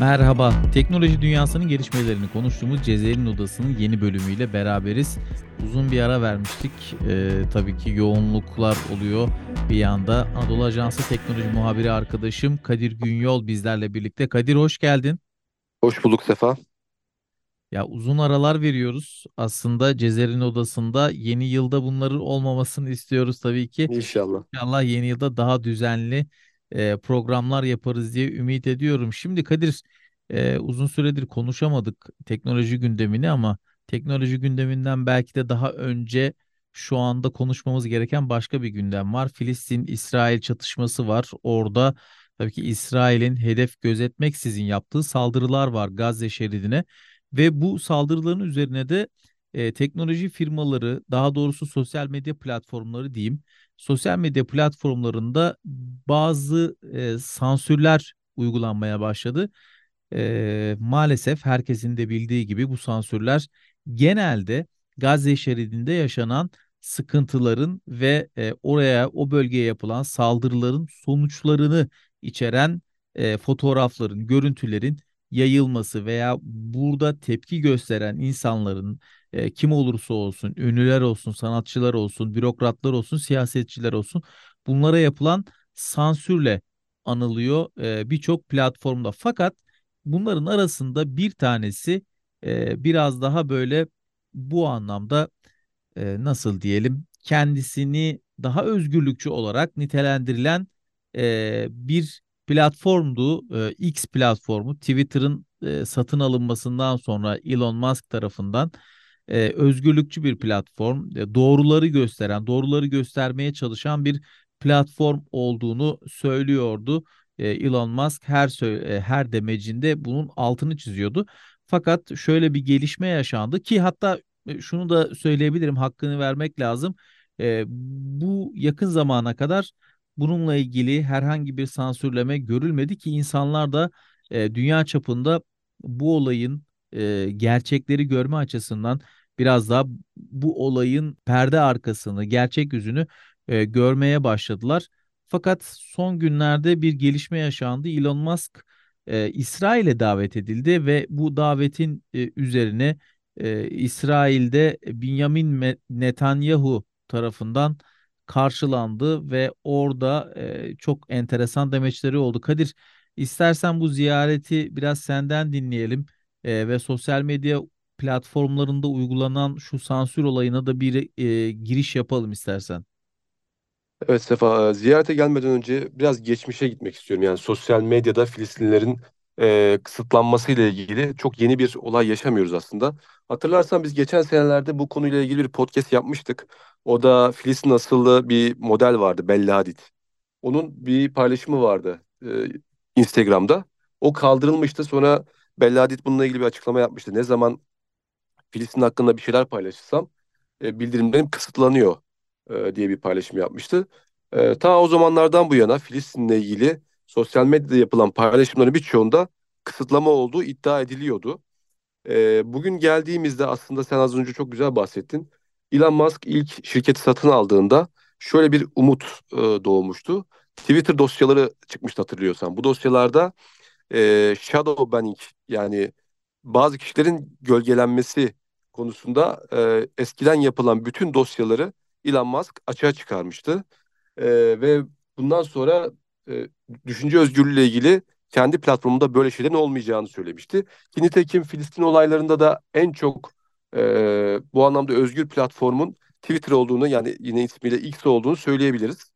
Merhaba, teknoloji dünyasının gelişmelerini konuştuğumuz Cezayir'in Odası'nın yeni bölümüyle beraberiz. Uzun bir ara vermiştik. Ee, tabii ki yoğunluklar oluyor bir yanda. Anadolu Ajansı teknoloji muhabiri arkadaşım Kadir Günyol bizlerle birlikte. Kadir hoş geldin. Hoş bulduk Sefa. Ya uzun aralar veriyoruz. Aslında Cezer'in odasında yeni yılda bunların olmamasını istiyoruz tabii ki. İnşallah. İnşallah yeni yılda daha düzenli e, programlar yaparız diye ümit ediyorum. Şimdi Kadir e, uzun süredir konuşamadık teknoloji gündemini ama teknoloji gündeminden belki de daha önce şu anda konuşmamız gereken başka bir gündem var. Filistin-İsrail çatışması var. Orada tabii ki İsrail'in hedef gözetmeksizin yaptığı saldırılar var Gazze şeridine. Ve bu saldırıların üzerine de e, teknoloji firmaları, daha doğrusu sosyal medya platformları diyeyim, sosyal medya platformlarında bazı e, sansürler uygulanmaya başladı. E, maalesef herkesin de bildiği gibi bu sansürler genelde Gazze şeridinde yaşanan sıkıntıların ve e, oraya o bölgeye yapılan saldırıların sonuçlarını içeren e, fotoğrafların, görüntülerin yayılması veya burada tepki gösteren insanların e, kim olursa olsun, ünlüler olsun, sanatçılar olsun, bürokratlar olsun, siyasetçiler olsun bunlara yapılan sansürle anılıyor e, birçok platformda. Fakat bunların arasında bir tanesi e, biraz daha böyle bu anlamda e, nasıl diyelim kendisini daha özgürlükçü olarak nitelendirilen e, bir platformdu. E, X platformu Twitter'ın e, satın alınmasından sonra Elon Musk tarafından e, özgürlükçü bir platform, e, doğruları gösteren, doğruları göstermeye çalışan bir platform olduğunu söylüyordu. E, Elon Musk her e, her demecinde bunun altını çiziyordu. Fakat şöyle bir gelişme yaşandı ki hatta e, şunu da söyleyebilirim, hakkını vermek lazım. E, bu yakın zamana kadar bununla ilgili herhangi bir sansürleme görülmedi ki insanlar da e, dünya çapında bu olayın e, gerçekleri görme açısından biraz daha bu olayın perde arkasını, gerçek yüzünü e, görmeye başladılar. Fakat son günlerde bir gelişme yaşandı. Elon Musk e, İsrail'e davet edildi ve bu davetin e, üzerine e, İsrail'de Benjamin Netanyahu tarafından karşılandı ve orada e, çok enteresan demeçleri oldu. Kadir, istersen bu ziyareti biraz senden dinleyelim e, ve sosyal medya platformlarında uygulanan şu sansür olayına da bir e, giriş yapalım istersen. Evet Sefa, ziyarete gelmeden önce biraz geçmişe gitmek istiyorum. Yani sosyal medyada Filistinlilerin e, kısıtlanması ile ilgili çok yeni bir olay yaşamıyoruz aslında. Hatırlarsan biz geçen senelerde bu konuyla ilgili bir podcast yapmıştık. O da Filistin asıllı bir model vardı, Bella Hadid. Onun bir paylaşımı vardı e, Instagram'da. O kaldırılmıştı. Sonra Bella Hadid bununla ilgili bir açıklama yapmıştı. Ne zaman Filistin hakkında bir şeyler paylaşırsam e, bildirimlerim kısıtlanıyor e, diye bir paylaşım yapmıştı. E, ta o zamanlardan bu yana Filistin'le ilgili sosyal medyada yapılan paylaşımların birçoğunda kısıtlama olduğu iddia ediliyordu. E, bugün geldiğimizde aslında sen az önce çok güzel bahsettin. Elon Musk ilk şirketi satın aldığında şöyle bir umut e, doğmuştu. Twitter dosyaları çıkmıştı hatırlıyorsan. Bu dosyalarda e, shadow banning yani bazı kişilerin gölgelenmesi konusunda e, eskiden yapılan bütün dosyaları Elon Musk açığa çıkarmıştı. E, ve bundan sonra e, düşünce özgürlüğü ile ilgili kendi platformunda böyle şeylerin olmayacağını söylemişti. Ki nitekim Filistin olaylarında da en çok e, bu anlamda özgür platformun Twitter olduğunu yani yine ismiyle X olduğunu söyleyebiliriz.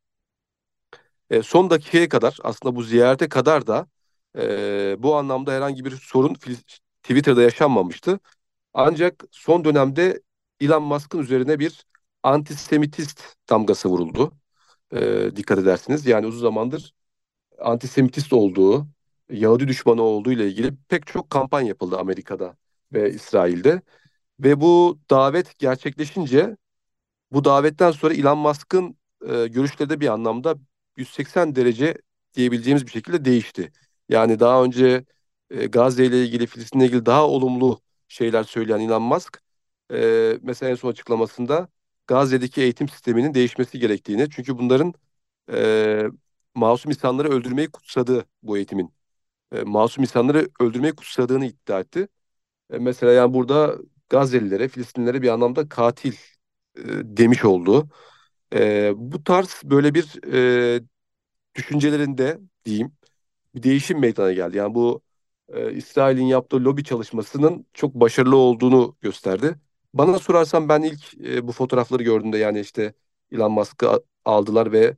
E, son dakikaya kadar aslında bu ziyarete kadar da e, bu anlamda herhangi bir sorun Twitter'da yaşanmamıştı. Ancak son dönemde Elon Musk'ın üzerine bir antisemitist damgası vuruldu. E, dikkat edersiniz. Yani uzun zamandır antisemitist olduğu, Yahudi düşmanı olduğu ile ilgili pek çok kampanya yapıldı Amerika'da ve İsrail'de. Ve bu davet gerçekleşince bu davetten sonra Elon Musk'ın e, görüşleri de bir anlamda 180 derece diyebileceğimiz bir şekilde değişti. Yani daha önce e, Gazze ile ilgili, Filistin'le ilgili daha olumlu şeyler söyleyen Elon Musk e, mesela en son açıklamasında Gazze'deki eğitim sisteminin değişmesi gerektiğini çünkü bunların e, masum insanları öldürmeyi kutsadığı bu eğitimin e, masum insanları öldürmeyi kutsadığını iddia etti. E, mesela yani burada Gazze'lilere, Filistinlilere bir anlamda katil e, demiş oldu. E, bu tarz böyle bir e, düşüncelerinde diyeyim bir değişim meydana geldi. Yani bu İsrail'in yaptığı lobi çalışmasının çok başarılı olduğunu gösterdi. Bana sorarsan ben ilk bu fotoğrafları gördüğümde yani işte Elon Musk'ı aldılar ve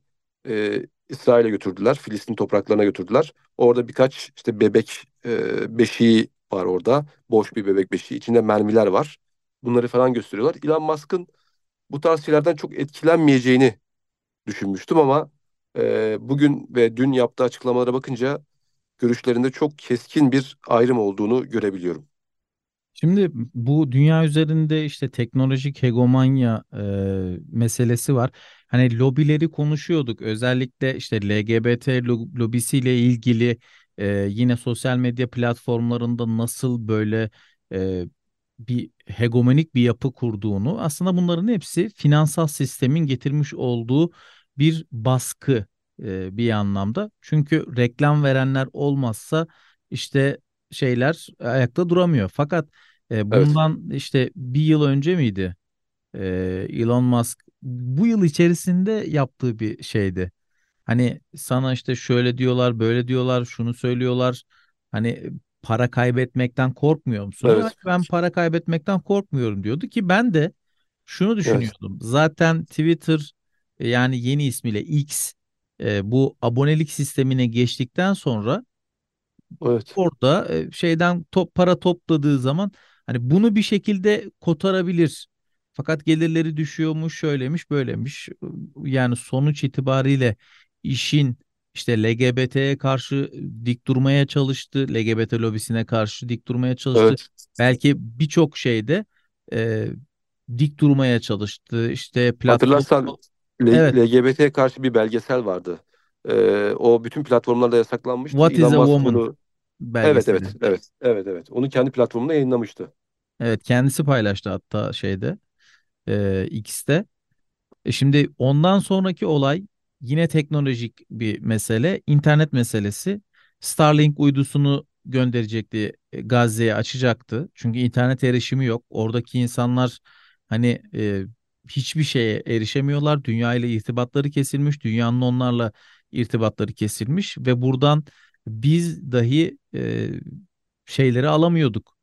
e, İsrail'e götürdüler. Filistin topraklarına götürdüler. Orada birkaç işte bebek e, beşiği var orada. Boş bir bebek beşiği. İçinde mermiler var. Bunları falan gösteriyorlar. Elon Musk'ın bu tarz şeylerden çok etkilenmeyeceğini düşünmüştüm ama e, bugün ve dün yaptığı açıklamalara bakınca görüşlerinde çok keskin bir ayrım olduğunu görebiliyorum. Şimdi bu dünya üzerinde işte teknolojik hegemonya e, meselesi var. Hani lobileri konuşuyorduk. Özellikle işte LGBT lo- lobisiyle ilgili e, yine sosyal medya platformlarında nasıl böyle e, bir hegemonik bir yapı kurduğunu aslında bunların hepsi finansal sistemin getirmiş olduğu bir baskı e, bir anlamda. Çünkü reklam verenler olmazsa işte şeyler ayakta duramıyor. Fakat e, Evet, bundan işte bir yıl önce miydi? E, Elon Musk bu yıl içerisinde yaptığı bir şeydi. Hani sana işte şöyle diyorlar, böyle diyorlar, şunu söylüyorlar. Hani para kaybetmekten korkmuyor musun? Evet, evet, ben para kaybetmekten korkmuyorum diyordu ki ben de şunu evet, düşünüyordum. Zaten Twitter e, yani yeni ismiyle X e, bu abonelik sistemine geçtikten sonra evet, orada e, şeyden top para topladığı zaman hani bunu bir şekilde kotarabilir. Fakat gelirleri düşüyormuş, şöylemiş, böylemiş. Yani sonuç itibariyle işin işte LGBT'ye karşı dik durmaya çalıştı, LGBT lobisine karşı dik durmaya çalıştı. evet. Belki birçok şeyde e, dik durmaya çalıştı. İşte platform Hatırlarsan Evet, LGBT'ye karşı bir belgesel vardı. Ee, o bütün platformlarda yasaklanmıştı. What is a Musk Woman bunu evet evet evet evet evet onu kendi platformunda yayınlamıştı. Evet, kendisi paylaştı hatta şeyde e, X'te. E şimdi ondan sonraki olay yine teknolojik bir mesele, internet meselesi. Starlink uydusunu gönderecekti, e, Gazze'ye açacaktı. Çünkü internet erişimi yok. Oradaki insanlar hani e, hiçbir şeye erişemiyorlar. Dünya ile irtibatları kesilmiş, dünyanın onlarla irtibatları kesilmiş ve buradan biz dahi e, şeyleri alamıyorduk.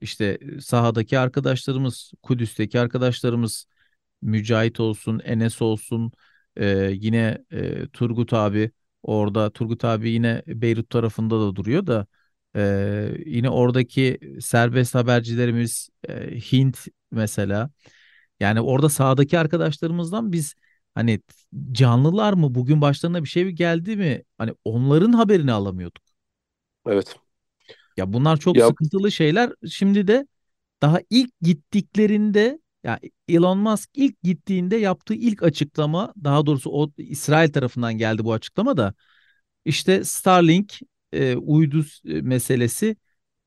İşte sahadaki arkadaşlarımız, Kudüs'teki arkadaşlarımız Mücahit olsun, Enes olsun, e, yine e, Turgut abi orada. Turgut abi yine Beyrut tarafında da duruyor da e, yine oradaki serbest habercilerimiz e, Hint mesela. Yani orada sahadaki arkadaşlarımızdan biz hani canlılar mı bugün başlarına bir şey geldi mi? Hani onların haberini alamıyorduk. Evet. Ya bunlar çok Ya sıkıntılı şeyler. Şimdi de daha ilk gittiklerinde ya Elon Musk ilk gittiğinde yaptığı ilk açıklama daha doğrusu o İsrail tarafından geldi bu açıklama da işte Starlink e, uydu e, meselesi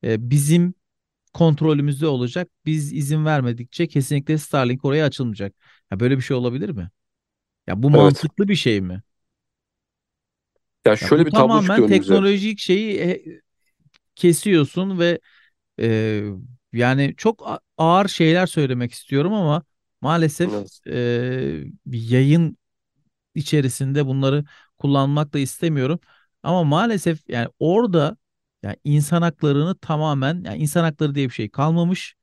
e, bizim kontrolümüzde olacak. Biz izin vermedikçe kesinlikle Starlink oraya açılmayacak. Ya böyle bir şey olabilir mi? Ya bu evet. mantıklı bir şey mi? Ya Ya şöyle bir tablo çıktı tamamen önümüze. teknolojik şeyi e, kesiyorsun ve Ee, yani çok ağır şeyler söylemek istiyorum ama maalesef Evet. e, yayın içerisinde bunları kullanmak da istemiyorum. Ama maalesef yani orada yani insan haklarını tamamen yani insan hakları diye bir şey kalmamış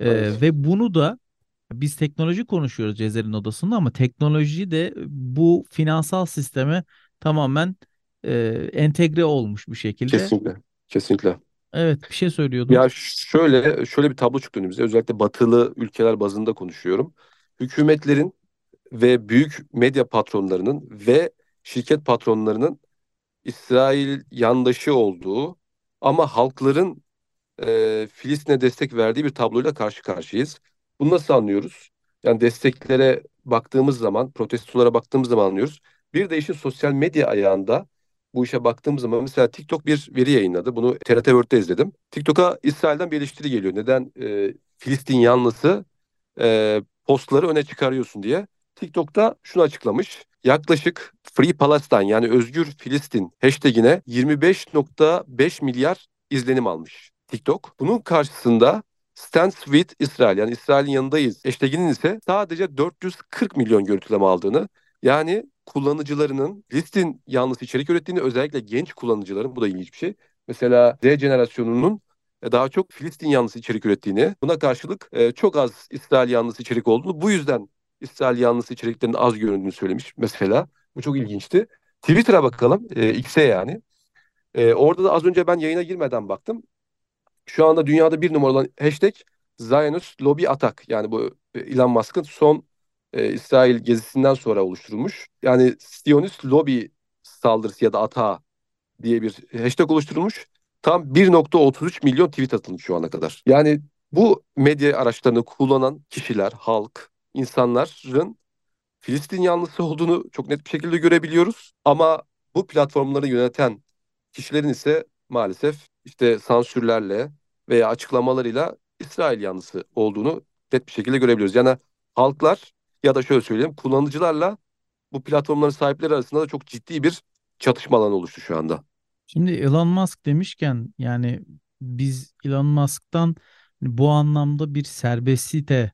Evet. ve bunu da biz teknoloji konuşuyoruz Cezer'in odasında ama teknoloji de bu finansal sisteme tamamen e, entegre olmuş bir şekilde. Kesinlikle. Kesinlikle. Evet bir şey söylüyordun. Ya şöyle şöyle bir tablo çıktı önümüze. Özellikle batılı ülkeler bazında konuşuyorum. Hükümetlerin ve büyük medya patronlarının ve şirket patronlarının İsrail yandaşı olduğu ama halkların e, Filistin'e destek verdiği bir tabloyla karşı karşıyayız. Bunu nasıl anlıyoruz? Yani desteklere baktığımız zaman, protestolara baktığımız zaman anlıyoruz. Bir de işin sosyal medya ayağında bu işe baktığımız zaman mesela TikTok bir veri yayınladı. Bunu TRT World'de izledim. TikTok'a İsrail'den bir eleştiri geliyor. Neden e, Filistin yanlısı e, postları öne çıkarıyorsun diye. TikTok'ta şunu açıklamış. Yaklaşık Free Palestine yani Özgür Filistin hashtagine 25.5 milyar izlenim almış TikTok. Bunun karşısında Stand with Israel yani İsrail'in yanındayız hashtaginin ise sadece 440 milyon görüntüleme aldığını yani kullanıcılarının Filistin yanlısı içerik ürettiğini özellikle genç kullanıcıların bu da ilginç bir şey. Mesela Z jenerasyonunun e, daha çok Filistin yanlısı içerik ürettiğini, buna karşılık e, çok az İsrail yanlısı içerik olduğunu, bu yüzden İsrail yanlısı içeriklerin az göründüğünü söylemiş mesela. Bu çok ilginçti. Twitter'a bakalım, e, X'e yani. E, orada da az önce ben yayına girmeden baktım. Şu anda dünyada bir numaralı hashtag Zionist Lobby Attack. Yani bu e, Elon Musk'ın son e, İsrail gezisinden sonra oluşturulmuş. Yani Zionist Lobby saldırısı ya da atağı diye bir hashtag oluşturulmuş. Tam 1.33 milyon tweet atılmış şu ana kadar. Yani bu medya araçlarını kullanan kişiler, halk, insanların Filistin yanlısı olduğunu çok net bir şekilde görebiliyoruz. Ama bu platformları yöneten kişilerin ise maalesef işte sansürlerle veya açıklamalarıyla İsrail yanlısı olduğunu net bir şekilde görebiliyoruz. Yani halklar ya da şöyle söyleyeyim kullanıcılarla bu platformların sahipleri arasında da çok ciddi bir çatışma alanı oluştu şu anda. Şimdi Elon Musk demişken yani biz Elon Musk'tan bu anlamda bir serbestite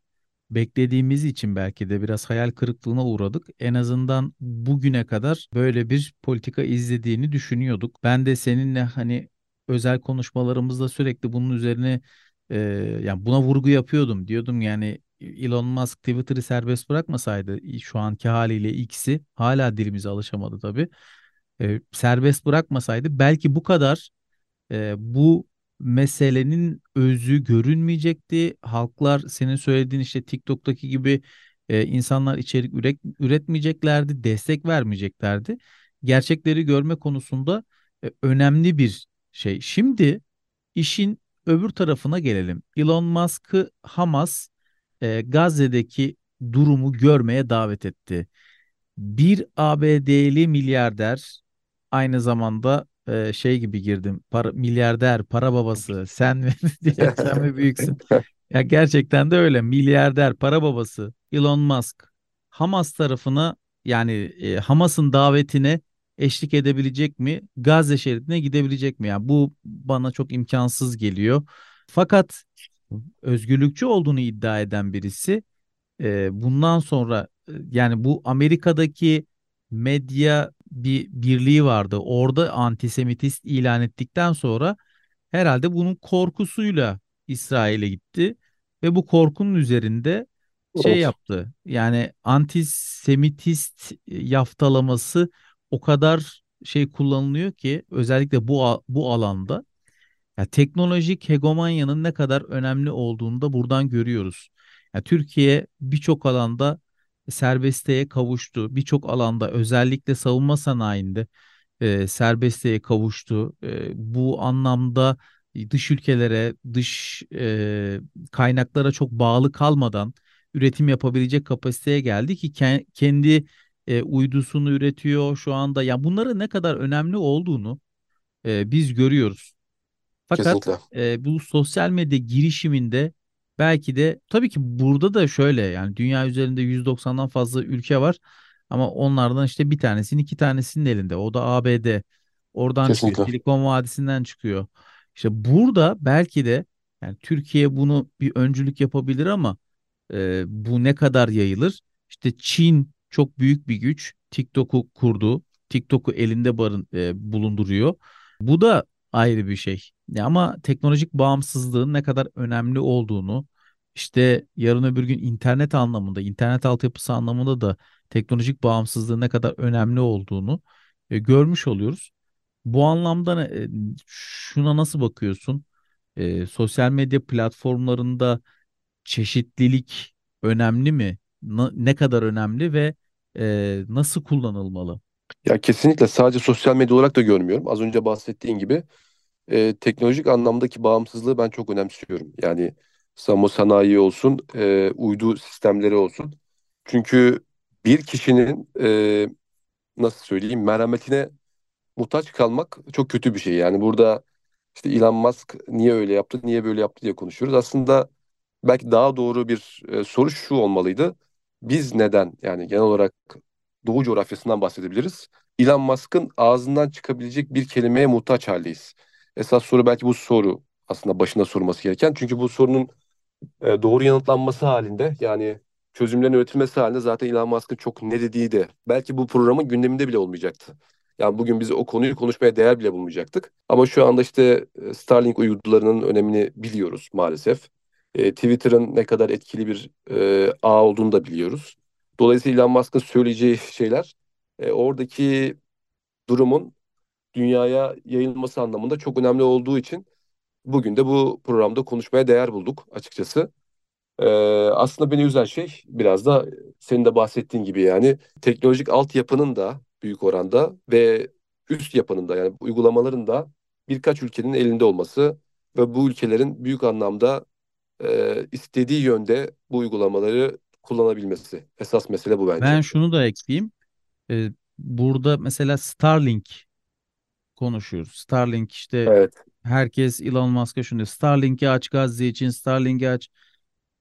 beklediğimiz için belki de biraz hayal kırıklığına uğradık. En azından bugüne kadar böyle bir politika izlediğini düşünüyorduk. Ben de seninle hani özel konuşmalarımızda sürekli bunun üzerine e, yani buna vurgu yapıyordum. Diyordum yani Elon Musk Twitter'ı serbest bırakmasaydı şu anki haliyle X'i hala dilimize alışamadı tabii. E, serbest bırakmasaydı belki bu kadar e, bu meselenin özü görünmeyecekti. Halklar senin söylediğin işte TikTok'taki gibi e, insanlar içerik üret, üretmeyeceklerdi, destek vermeyeceklerdi. Gerçekleri görme konusunda e, önemli bir şey. Şimdi işin öbür tarafına gelelim. Elon Musk'ı Hamas e, Gazze'deki durumu görmeye davet etti. Bir ABD'li milyarder aynı zamanda e, şey gibi girdim. Para, milyarder, para babası. Sen mi diye sen mi büyüksün? Ya gerçekten de öyle. Milyarder, para babası Elon Musk Hamas tarafına yani e, Hamas'ın davetine eşlik edebilecek mi? Gazze şeridine gidebilecek mi? Yani bu bana çok imkansız geliyor. Fakat özgürlükçü olduğunu iddia eden birisi e, bundan sonra e, yani bu Amerika'daki medya bir birliği vardı. Orada antisemitist ilan ettikten sonra herhalde bunun korkusuyla İsrail'e gitti ve bu korkunun üzerinde şey Evet. yaptı. Yani antisemitist yaftalaması o kadar şey kullanılıyor ki özellikle bu bu alanda ya teknolojik hegemonyanın ne kadar önemli olduğunu da buradan görüyoruz. Ya Türkiye birçok alanda serbestliğe kavuştu. Birçok alanda özellikle savunma sanayinde e, serbestliğe kavuştu. E, bu anlamda dış ülkelere, dış e, kaynaklara çok bağlı kalmadan üretim yapabilecek kapasiteye geldi ki ke- kendi e, uydusunu üretiyor şu anda. Ya bunların ne kadar önemli olduğunu e, biz görüyoruz. Fakat Kesinlikle. e, bu sosyal medya girişiminde belki de tabii ki burada da şöyle yani dünya üzerinde 190'dan fazla ülke var ama onlardan işte bir tanesinin iki tanesinin elinde. O da ABD. Oradan çıkıyor. Kesinlikle. Silikon Vadisi'nden çıkıyor. İşte burada belki de yani Türkiye bunu bir öncülük yapabilir ama e, bu ne kadar yayılır? İşte Çin çok büyük bir güç. TikTok'u kurdu. TikTok'u elinde barın, e, bulunduruyor. Bu da ayrı bir şey. Ya ama teknolojik bağımsızlığın ne kadar önemli olduğunu işte yarın öbür gün internet anlamında, internet altyapısı anlamında da teknolojik bağımsızlığın ne kadar önemli olduğunu e, görmüş oluyoruz. Bu anlamda e, şuna nasıl bakıyorsun? E, sosyal medya platformlarında çeşitlilik önemli mi? Na- ne kadar önemli ve e, nasıl kullanılmalı? Ya kesinlikle sadece sosyal medya olarak da görmüyorum. Az önce bahsettiğin gibi e, teknolojik anlamdaki bağımsızlığı ben çok önemsiyorum. Yani savunma sanayi olsun, e, uydu sistemleri olsun. Çünkü bir kişinin e, nasıl söyleyeyim merhametine muhtaç kalmak çok kötü bir şey. Yani burada işte Elon Musk niye öyle yaptı, niye böyle yaptı diye konuşuyoruz. Aslında belki daha doğru bir e, soru şu olmalıydı. biz neden yani genel olarak Doğu coğrafyasından bahsedebiliriz. Elon Musk'ın ağzından çıkabilecek bir kelimeye muhtaç haldeyiz. Esas soru belki bu soru aslında başında sorulması gereken. Çünkü bu sorunun e, doğru yanıtlanması halinde yani çözümlerin üretilmesi halinde zaten Elon Musk'ın çok ne dediği de belki bu programın gündeminde bile olmayacaktı. Yani bugün biz o konuyu konuşmaya değer bile bulmayacaktık. Ama şu anda işte e, Starlink uydularının önemini biliyoruz maalesef. E, Twitter'ın ne kadar etkili bir e, ağ olduğunu da biliyoruz. Dolayısıyla Elon Musk'ın söyleyeceği şeyler e, oradaki durumun dünyaya yayılması anlamında çok önemli olduğu için bugün de bu programda konuşmaya değer bulduk açıkçası. Ee, aslında beni üzen şey biraz da senin de bahsettiğin gibi yani teknolojik altyapının da büyük oranda ve üst yapının da yani uygulamaların da birkaç ülkenin elinde olması ve bu ülkelerin büyük anlamda e, istediği yönde bu uygulamaları kullanabilmesi. Esas mesele bu Ben bence. şunu da ekleyeyim. Ee, burada mesela Starlink konuşuyoruz. Starlink işte Evet, herkes Elon Musk'a şunu diyor. Starlink'i aç Gazze için, Starlink'i aç.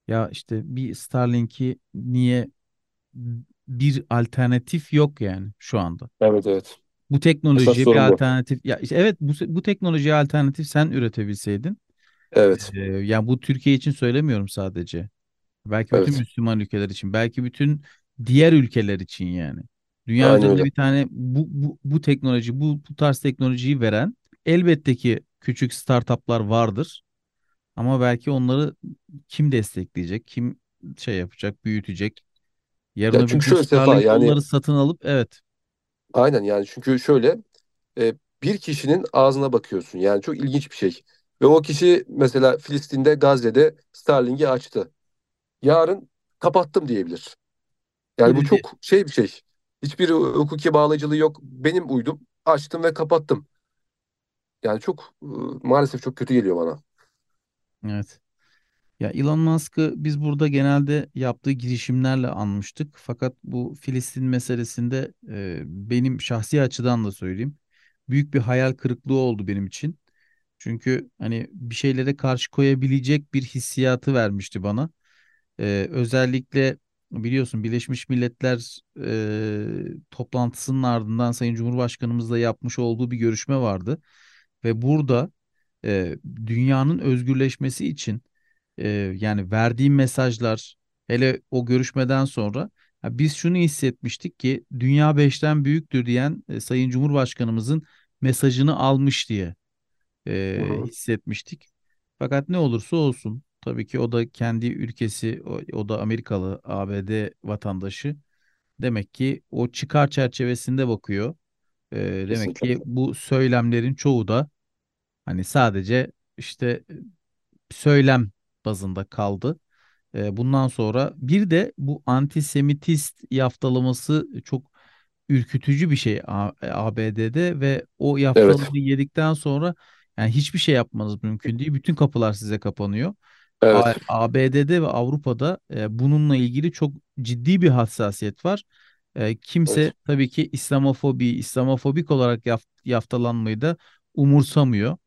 Ya işte bir Starlink'i niye bir alternatif yok yani şu anda. evet, evet. Bu teknolojiye bir alternatif ya işte evet bu bu teknolojiye alternatif sen üretebilseydin. Evet, Ee, yani bu Türkiye için söylemiyorum sadece. Belki bütün evet. Müslüman ülkeler için, belki bütün diğer ülkeler için yani. Dünya Aynen üzerinde öyle. bir tane bu bu, bu teknoloji, bu, bu tarz teknolojiyi veren elbette ki küçük startuplar vardır. Ama belki onları kim destekleyecek, kim şey yapacak, büyütecek. Yarın Ya öbür çünkü gün şöyle Sefa Starlink yani onları satın alıp evet aynen yani çünkü şöyle e, bir kişinin ağzına bakıyorsun. Yani çok ilginç bir şey. Ve o kişi mesela Filistin'de, Gazze'de Starlink'i açtı. Yarın kapattım diyebilir. Yani bu çok şey bir şey. Hiçbir hukuki bağlayıcılığı yok. Benim uydum, açtım ve kapattım. Yani çok maalesef çok kötü geliyor bana. evet. Ya Elon Musk'ı biz burada genelde yaptığı girişimlerle anmıştık. Fakat bu Filistin meselesinde e, benim şahsi açıdan da söyleyeyim. Büyük bir hayal kırıklığı oldu benim için. Çünkü hani bir şeylere karşı koyabilecek bir hissiyatı vermişti bana. E, özellikle biliyorsun Birleşmiş Milletler e, toplantısının ardından Sayın Cumhurbaşkanımızla yapmış olduğu bir görüşme vardı. Ve burada e, dünyanın özgürleşmesi için e, yani verdiğim mesajlar hele o görüşmeden sonra ha, biz şunu hissetmiştik ki dünya beşten büyüktür diyen e, Sayın Cumhurbaşkanımızın mesajını almış diye e, hissetmiştik. Fakat ne olursa olsun tabii ki o da kendi ülkesi o, o da Amerikalı ABD vatandaşı demek ki o çıkar çerçevesinde bakıyor. E, demek Kesinlikle. ki bu söylemlerin çoğu da hani sadece işte söylem bazında kaldı. E, bundan sonra bir de bu antisemitist yaftalaması çok ürkütücü bir şey ABD'de ve o Evet, yaftalamayı yedikten sonra yani hiçbir şey yapmanız mümkün değil. Bütün kapılar size kapanıyor. Evet, ABD'de ve Avrupa'da e, bununla ilgili çok ciddi bir hassasiyet var. E, kimse evet, tabii ki İslamofobi, İslamofobik olarak yaft yaftalanmayı da umursamıyor.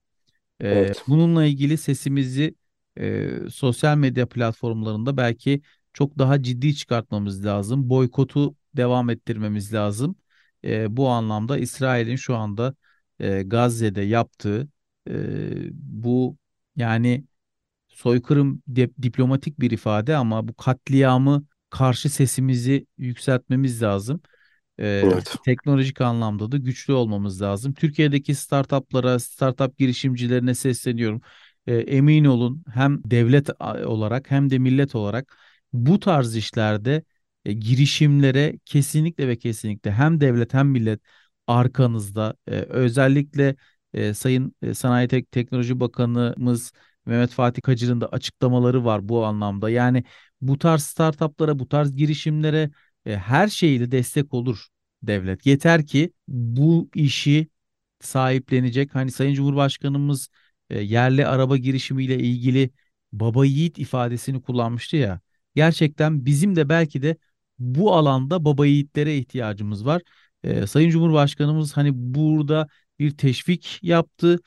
Ee, evet, bununla ilgili sesimizi e, sosyal medya platformlarında belki çok daha ciddi çıkartmamız lazım. Boykotu devam ettirmemiz lazım. Ee, bu anlamda İsrail'in şu anda e, Gazze'de yaptığı e, bu yani soykırım de- diplomatik bir ifade ama bu katliamı karşı sesimizi yükseltmemiz lazım. Ee, evet, teknolojik anlamda da güçlü olmamız lazım. Türkiye'deki startuplara, startup girişimcilerine sesleniyorum. Ee, emin olun hem devlet olarak hem de millet olarak bu tarz işlerde e, girişimlere kesinlikle ve kesinlikle hem devlet hem millet arkanızda. Ee, özellikle e, Sayın e, Sanayi Tek Teknoloji Bakanımız Mehmet Fatih Kacır'ın da açıklamaları var bu anlamda. Yani bu tarz startuplara, bu tarz girişimlere e, her şeyle destek olur devlet. Yeter ki bu işi sahiplenecek. Hani Sayın Cumhurbaşkanımız e, yerli araba girişimiyle ilgili baba yiğit ifadesini kullanmıştı ya. Gerçekten bizim de belki de bu alanda baba yiğitlere ihtiyacımız var. E, Sayın Cumhurbaşkanımız hani burada bir teşvik yaptı.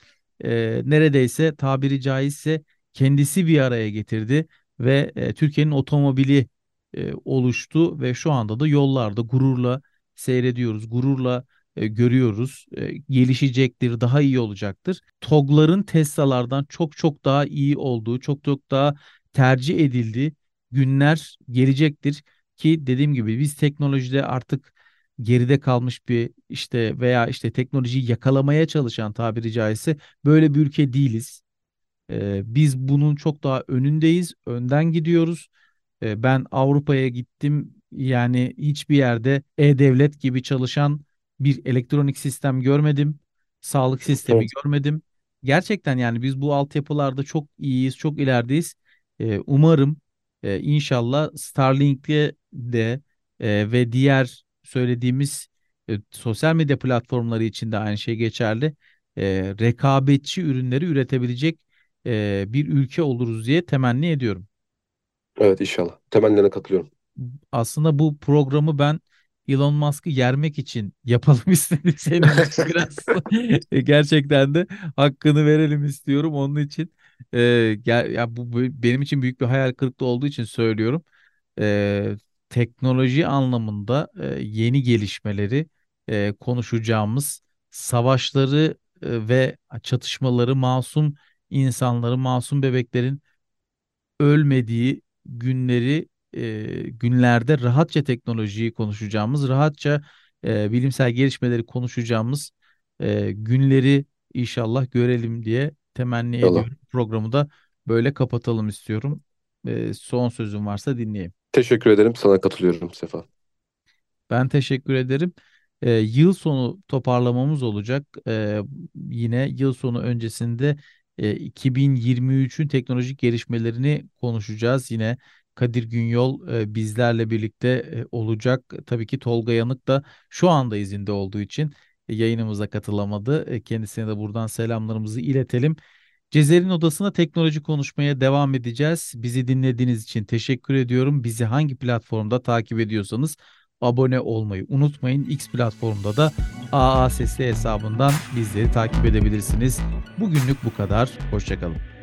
E, neredeyse tabiri caizse kendisi bir araya getirdi ve e, Türkiye'nin otomobili e, oluştu ve şu anda da yollarda gururla seyrediyoruz, gururla e, görüyoruz. E, gelişecektir, daha iyi olacaktır. TOG'ların Tesla'lardan çok çok daha iyi olduğu, çok çok daha tercih edildiği günler gelecektir ki dediğim gibi biz teknolojide artık geride kalmış bir işte veya işte teknolojiyi yakalamaya çalışan tabiri caizse böyle bir ülke değiliz. Ee, biz bunun çok daha önündeyiz, önden gidiyoruz. Ee, ben Avrupa'ya gittim. Yani hiçbir yerde e-devlet gibi çalışan bir elektronik sistem görmedim. Sağlık sistemi Evet. görmedim. Gerçekten yani biz bu altyapılarda çok iyiyiz, çok ilerideyiz. Ee, umarım e, inşallah Starlink'le de e, ve diğer söylediğimiz e, sosyal medya platformları için de aynı şey geçerli. E, rekabetçi ürünleri üretebilecek e, bir ülke oluruz diye temenni ediyorum. Evet inşallah. Temellerine katılıyorum. Aslında bu programı ben Elon Musk'ı yermek için yapalım istedim seninle biraz. E, Gerçekten de hakkını verelim istiyorum onun için. E, gel, ya bu, benim için büyük bir hayal kırıklığı olduğu için söylüyorum. E, teknoloji anlamında e, yeni gelişmeleri e, konuşacağımız savaşları e, ve çatışmaları masum insanları, masum bebeklerin ölmediği günleri e, günlerde rahatça teknolojiyi konuşacağımız, rahatça e, bilimsel gelişmeleri konuşacağımız e, günleri inşallah görelim diye temenni İnşallah. ediyorum. Programı da böyle kapatalım istiyorum. E, son sözüm varsa dinleyeyim. Teşekkür ederim. Sana katılıyorum Sefa. Ben teşekkür ederim. Ee, yıl sonu toparlamamız olacak. Ee, yine yıl sonu öncesinde e, 2023'ün teknolojik gelişmelerini konuşacağız. Yine Kadir Günyol e, bizlerle birlikte e, olacak. Tabii ki Tolga Yanık da şu anda izinde olduğu için e, yayınımıza katılamadı. E, kendisine de buradan selamlarımızı iletelim. Cezer'in odasına teknoloji konuşmaya devam edeceğiz. Bizi dinlediğiniz için teşekkür ediyorum. Bizi hangi platformda takip ediyorsanız abone olmayı unutmayın. X platformda da AA Sesli hesabından bizleri takip edebilirsiniz. Bugünlük bu kadar. Hoşçakalın.